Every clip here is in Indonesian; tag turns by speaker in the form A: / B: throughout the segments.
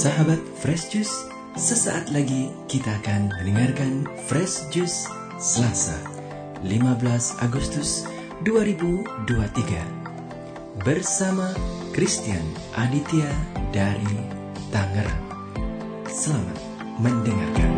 A: Sahabat Fresh Juice, sesaat lagi kita akan mendengarkan Fresh Juice Selasa, 15 Agustus 2023 bersama Christian Aditya dari Tangerang. Selamat mendengarkan.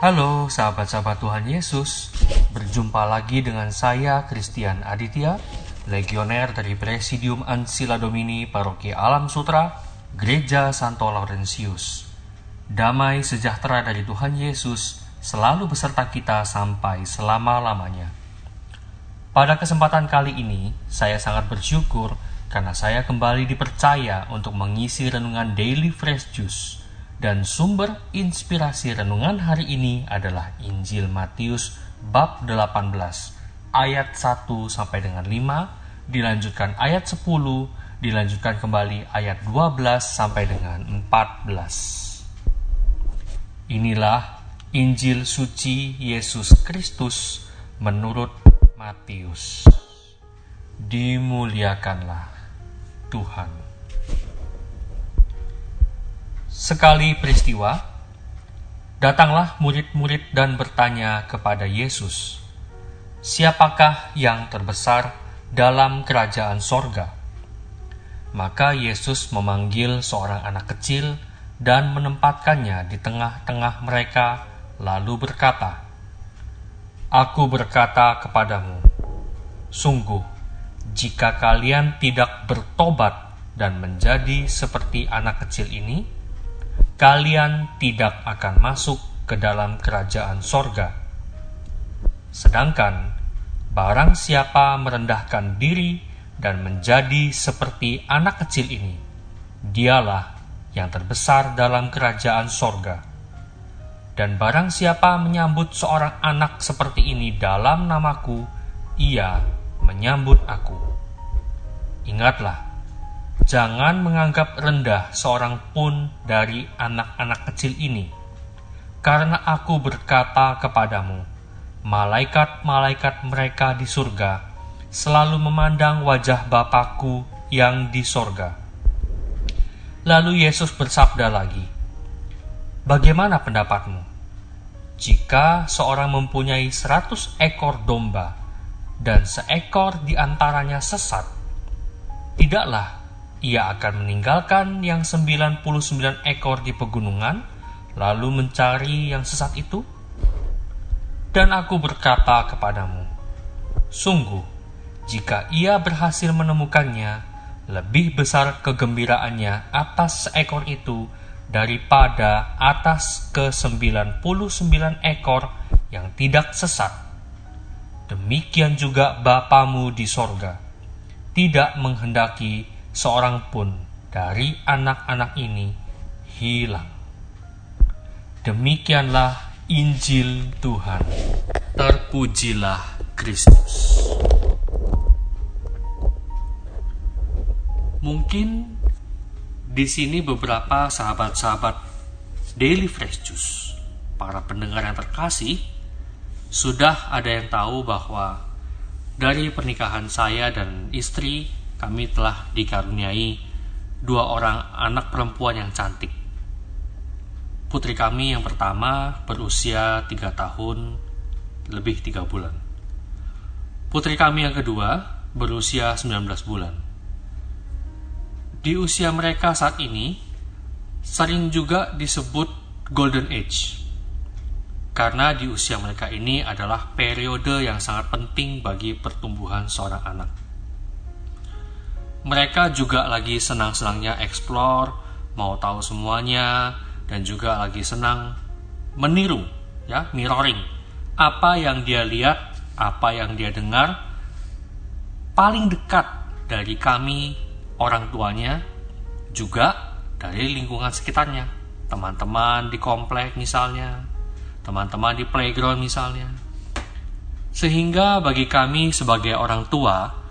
B: Halo sahabat-sahabat Tuhan Yesus, berjumpa lagi dengan saya Christian Aditya, legioner dari Presidium Ansila Domini Paroki Alam Sutra, Gereja Santo Laurentius. Damai sejahtera dari Tuhan Yesus selalu beserta kita sampai selama-lamanya. Pada kesempatan kali ini, saya sangat bersyukur karena saya kembali dipercaya untuk mengisi renungan Daily Fresh Juice dan sumber inspirasi renungan hari ini adalah Injil Matius bab 18 ayat 1 sampai dengan 5 dilanjutkan ayat 10 dilanjutkan kembali ayat 12 sampai dengan 14 Inilah Injil suci Yesus Kristus menurut Matius. Dimuliakanlah Tuhan. Sekali peristiwa, datanglah murid-murid dan bertanya kepada Yesus, "Siapakah yang terbesar dalam kerajaan sorga?" Maka Yesus memanggil seorang anak kecil dan menempatkannya di tengah-tengah mereka, lalu berkata, "Aku berkata kepadamu, sungguh, jika kalian tidak bertobat dan menjadi seperti anak kecil ini, kalian tidak akan masuk ke dalam kerajaan sorga. Sedangkan barang siapa merendahkan diri dan menjadi seperti anak kecil ini, dialah yang terbesar dalam kerajaan sorga. Dan barang siapa menyambut seorang anak seperti ini dalam namaku, ia menyambut aku. Ingatlah, Jangan menganggap rendah seorang pun dari anak-anak kecil ini, karena aku berkata kepadamu, malaikat-malaikat mereka di surga selalu memandang wajah Bapakku yang di sorga. Lalu Yesus bersabda lagi, Bagaimana pendapatmu? Jika seorang mempunyai seratus ekor domba dan seekor di antaranya sesat, tidaklah ia akan meninggalkan yang 99 ekor di pegunungan, lalu mencari yang sesat itu? Dan aku berkata kepadamu, sungguh, jika ia berhasil menemukannya, lebih besar kegembiraannya atas seekor itu daripada atas ke 99 ekor yang tidak sesat. Demikian juga Bapamu di sorga, tidak menghendaki seorang pun dari anak-anak ini hilang. Demikianlah Injil Tuhan. Terpujilah Kristus. Mungkin di sini beberapa sahabat-sahabat Daily Fresh Juice, para pendengar yang terkasih, sudah ada yang tahu bahwa dari pernikahan saya dan istri kami telah dikaruniai dua orang anak perempuan yang cantik. Putri kami yang pertama berusia tiga tahun lebih tiga bulan. Putri kami yang kedua berusia 19 bulan. Di usia mereka saat ini, sering juga disebut Golden Age. Karena di usia mereka ini adalah periode yang sangat penting bagi pertumbuhan seorang anak mereka juga lagi senang-senangnya explore, mau tahu semuanya, dan juga lagi senang meniru, ya, mirroring. Apa yang dia lihat, apa yang dia dengar, paling dekat dari kami, orang tuanya, juga dari lingkungan sekitarnya. Teman-teman di komplek misalnya, teman-teman di playground misalnya. Sehingga bagi kami sebagai orang tua,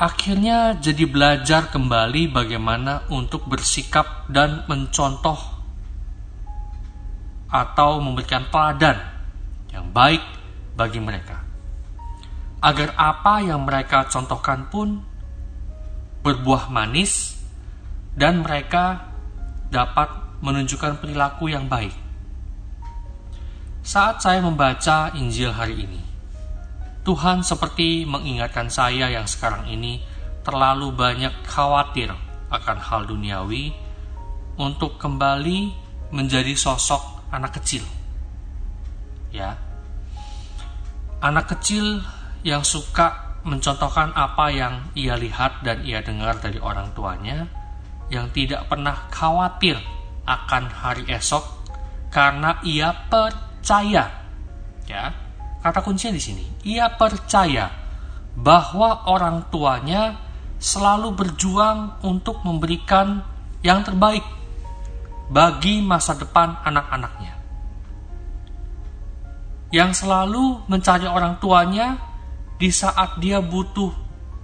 B: akhirnya jadi belajar kembali bagaimana untuk bersikap dan mencontoh atau memberikan teladan yang baik bagi mereka. agar apa yang mereka contohkan pun berbuah manis dan mereka dapat menunjukkan perilaku yang baik. Saat saya membaca Injil hari ini, Tuhan seperti mengingatkan saya yang sekarang ini terlalu banyak khawatir akan hal duniawi untuk kembali menjadi sosok anak kecil. Ya. Anak kecil yang suka mencontohkan apa yang ia lihat dan ia dengar dari orang tuanya, yang tidak pernah khawatir akan hari esok karena ia percaya. Ya. Kata kuncinya di sini, ia percaya bahwa orang tuanya selalu berjuang untuk memberikan yang terbaik bagi masa depan anak-anaknya. Yang selalu mencari orang tuanya di saat dia butuh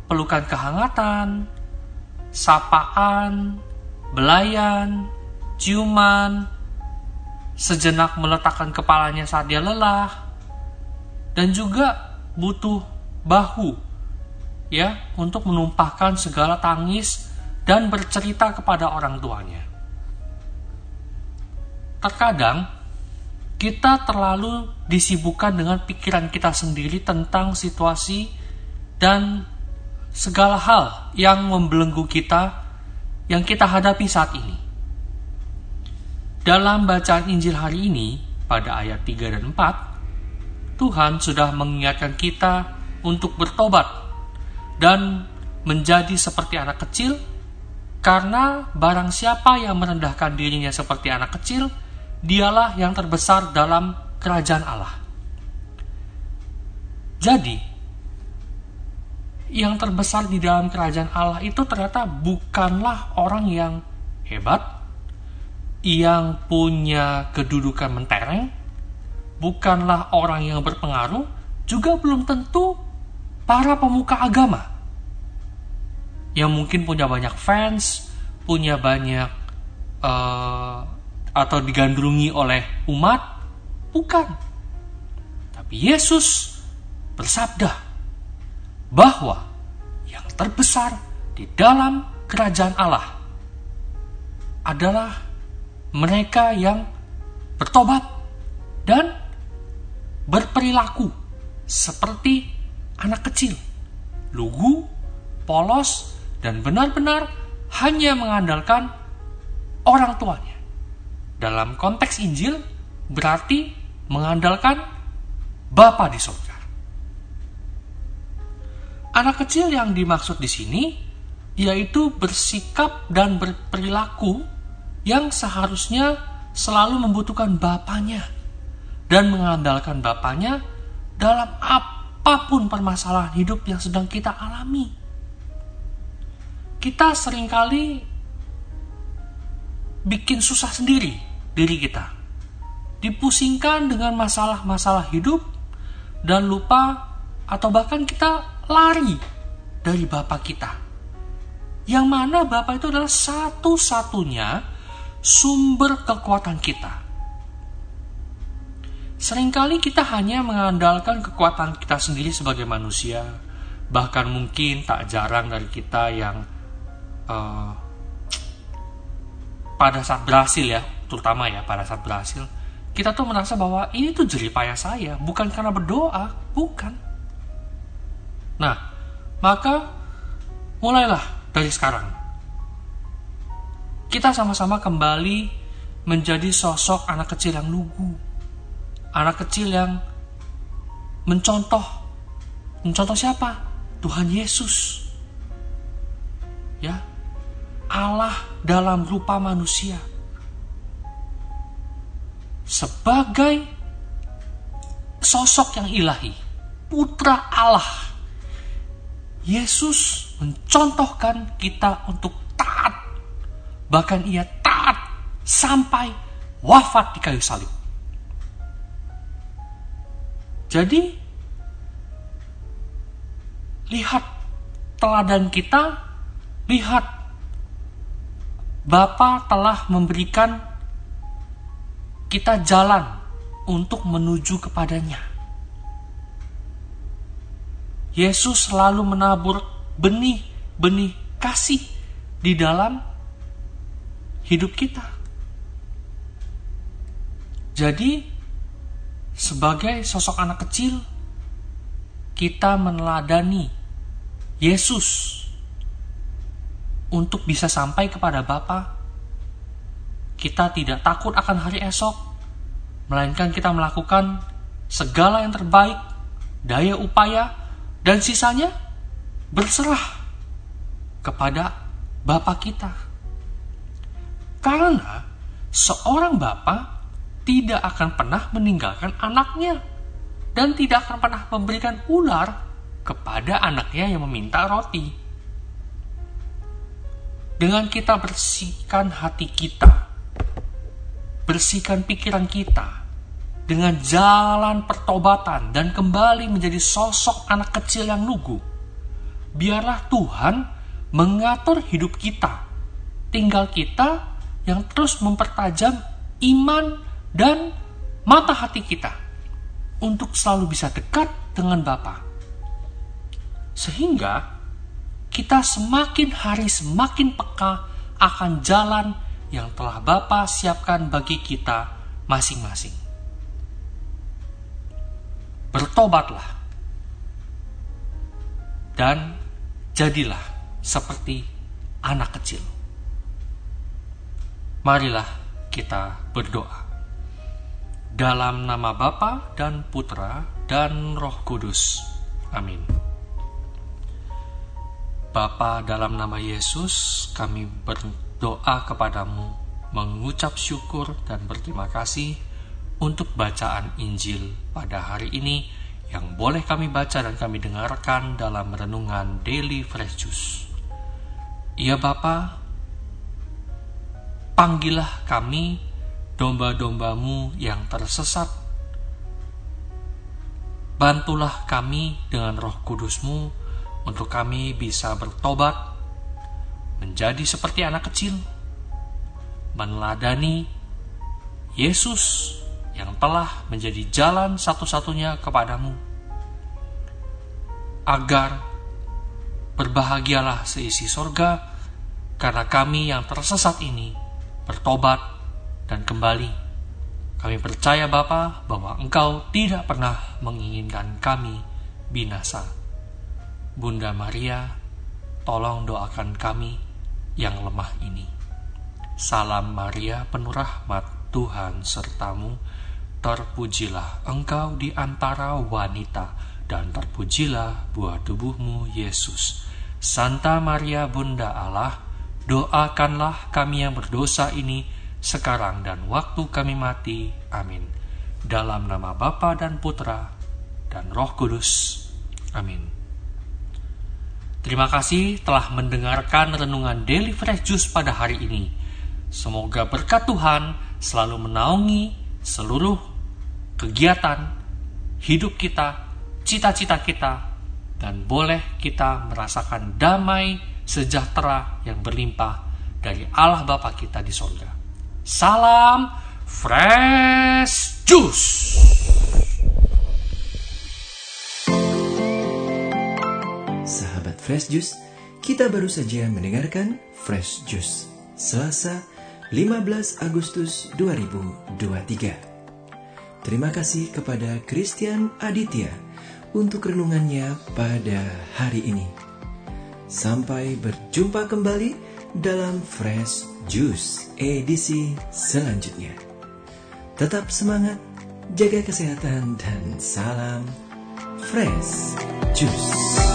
B: pelukan kehangatan, sapaan, belayan, ciuman, sejenak meletakkan kepalanya saat dia lelah, dan juga butuh bahu ya untuk menumpahkan segala tangis dan bercerita kepada orang tuanya. Terkadang kita terlalu disibukkan dengan pikiran kita sendiri tentang situasi dan segala hal yang membelenggu kita yang kita hadapi saat ini. Dalam bacaan Injil hari ini, pada ayat 3 dan 4, Tuhan sudah mengingatkan kita untuk bertobat dan menjadi seperti anak kecil karena barang siapa yang merendahkan dirinya seperti anak kecil, dialah yang terbesar dalam kerajaan Allah. Jadi, yang terbesar di dalam kerajaan Allah itu ternyata bukanlah orang yang hebat, yang punya kedudukan mentereng, bukanlah orang yang berpengaruh, juga belum tentu para pemuka agama yang mungkin punya banyak fans, punya banyak uh, atau digandrungi oleh umat? Bukan. Tapi Yesus bersabda bahwa yang terbesar di dalam kerajaan Allah adalah mereka yang bertobat dan berperilaku seperti anak kecil, lugu, polos, dan benar-benar hanya mengandalkan orang tuanya. Dalam konteks Injil berarti mengandalkan Bapa di surga. Anak kecil yang dimaksud di sini yaitu bersikap dan berperilaku yang seharusnya selalu membutuhkan bapaknya dan mengandalkan bapaknya dalam apa pun permasalahan hidup yang sedang kita alami. Kita sering kali bikin susah sendiri diri kita. Dipusingkan dengan masalah-masalah hidup dan lupa atau bahkan kita lari dari Bapak kita. Yang mana Bapak itu adalah satu-satunya sumber kekuatan kita. Seringkali kita hanya mengandalkan kekuatan kita sendiri sebagai manusia, bahkan mungkin tak jarang dari kita yang uh, pada saat berhasil ya, terutama ya pada saat berhasil, kita tuh merasa bahwa ini tuh jeripaya saya, bukan karena berdoa, bukan. Nah, maka mulailah dari sekarang. Kita sama-sama kembali menjadi sosok anak kecil yang lugu. Anak kecil yang mencontoh. Mencontoh siapa? Tuhan Yesus. Ya, Allah dalam rupa manusia. Sebagai sosok yang ilahi, putra Allah. Yesus mencontohkan kita untuk taat. Bahkan ia taat sampai wafat di kayu salib. Jadi, lihat teladan kita, lihat Bapa telah memberikan kita jalan untuk menuju kepadanya. Yesus selalu menabur benih-benih kasih di dalam hidup kita. Jadi, sebagai sosok anak kecil, kita meneladani Yesus untuk bisa sampai kepada Bapa. Kita tidak takut akan hari esok, melainkan kita melakukan segala yang terbaik, daya upaya, dan sisanya berserah kepada Bapa kita. Karena seorang Bapa tidak akan pernah meninggalkan anaknya dan tidak akan pernah memberikan ular kepada anaknya yang meminta roti. Dengan kita bersihkan hati kita, bersihkan pikiran kita, dengan jalan pertobatan dan kembali menjadi sosok anak kecil yang lugu, biarlah Tuhan mengatur hidup kita. Tinggal kita yang terus mempertajam iman dan mata hati kita untuk selalu bisa dekat dengan Bapa. Sehingga kita semakin hari semakin peka akan jalan yang telah Bapa siapkan bagi kita masing-masing. Bertobatlah dan jadilah seperti anak kecil. Marilah kita berdoa. Dalam nama Bapa dan Putra dan Roh Kudus. Amin. Bapa dalam nama Yesus, kami berdoa kepadamu, mengucap syukur dan berterima kasih untuk bacaan Injil pada hari ini yang boleh kami baca dan kami dengarkan dalam renungan Daily Fresh Juice. Ya Bapa, panggillah kami domba-dombamu yang tersesat. Bantulah kami dengan roh kudusmu untuk kami bisa bertobat, menjadi seperti anak kecil, meneladani Yesus yang telah menjadi jalan satu-satunya kepadamu, agar berbahagialah seisi sorga, karena kami yang tersesat ini bertobat dan kembali. Kami percaya Bapa bahwa Engkau tidak pernah menginginkan kami binasa. Bunda Maria, tolong doakan kami yang lemah ini. Salam Maria, penuh rahmat Tuhan sertamu. Terpujilah engkau di antara wanita, dan terpujilah buah tubuhmu, Yesus. Santa Maria, Bunda Allah, doakanlah kami yang berdosa ini sekarang dan waktu kami mati. Amin. Dalam nama Bapa dan Putra dan Roh Kudus. Amin. Terima kasih telah mendengarkan renungan Daily Fresh Juice pada hari ini. Semoga berkat Tuhan selalu menaungi seluruh kegiatan hidup kita, cita-cita kita, dan boleh kita merasakan damai sejahtera yang berlimpah dari Allah Bapa kita di sorga. Salam Fresh Juice.
A: Sahabat Fresh Juice, kita baru saja mendengarkan Fresh Juice Selasa 15 Agustus 2023. Terima kasih kepada Christian Aditya untuk renungannya pada hari ini. Sampai berjumpa kembali dalam Fresh Juice edisi selanjutnya. Tetap semangat, jaga kesehatan, dan salam Fresh Juice.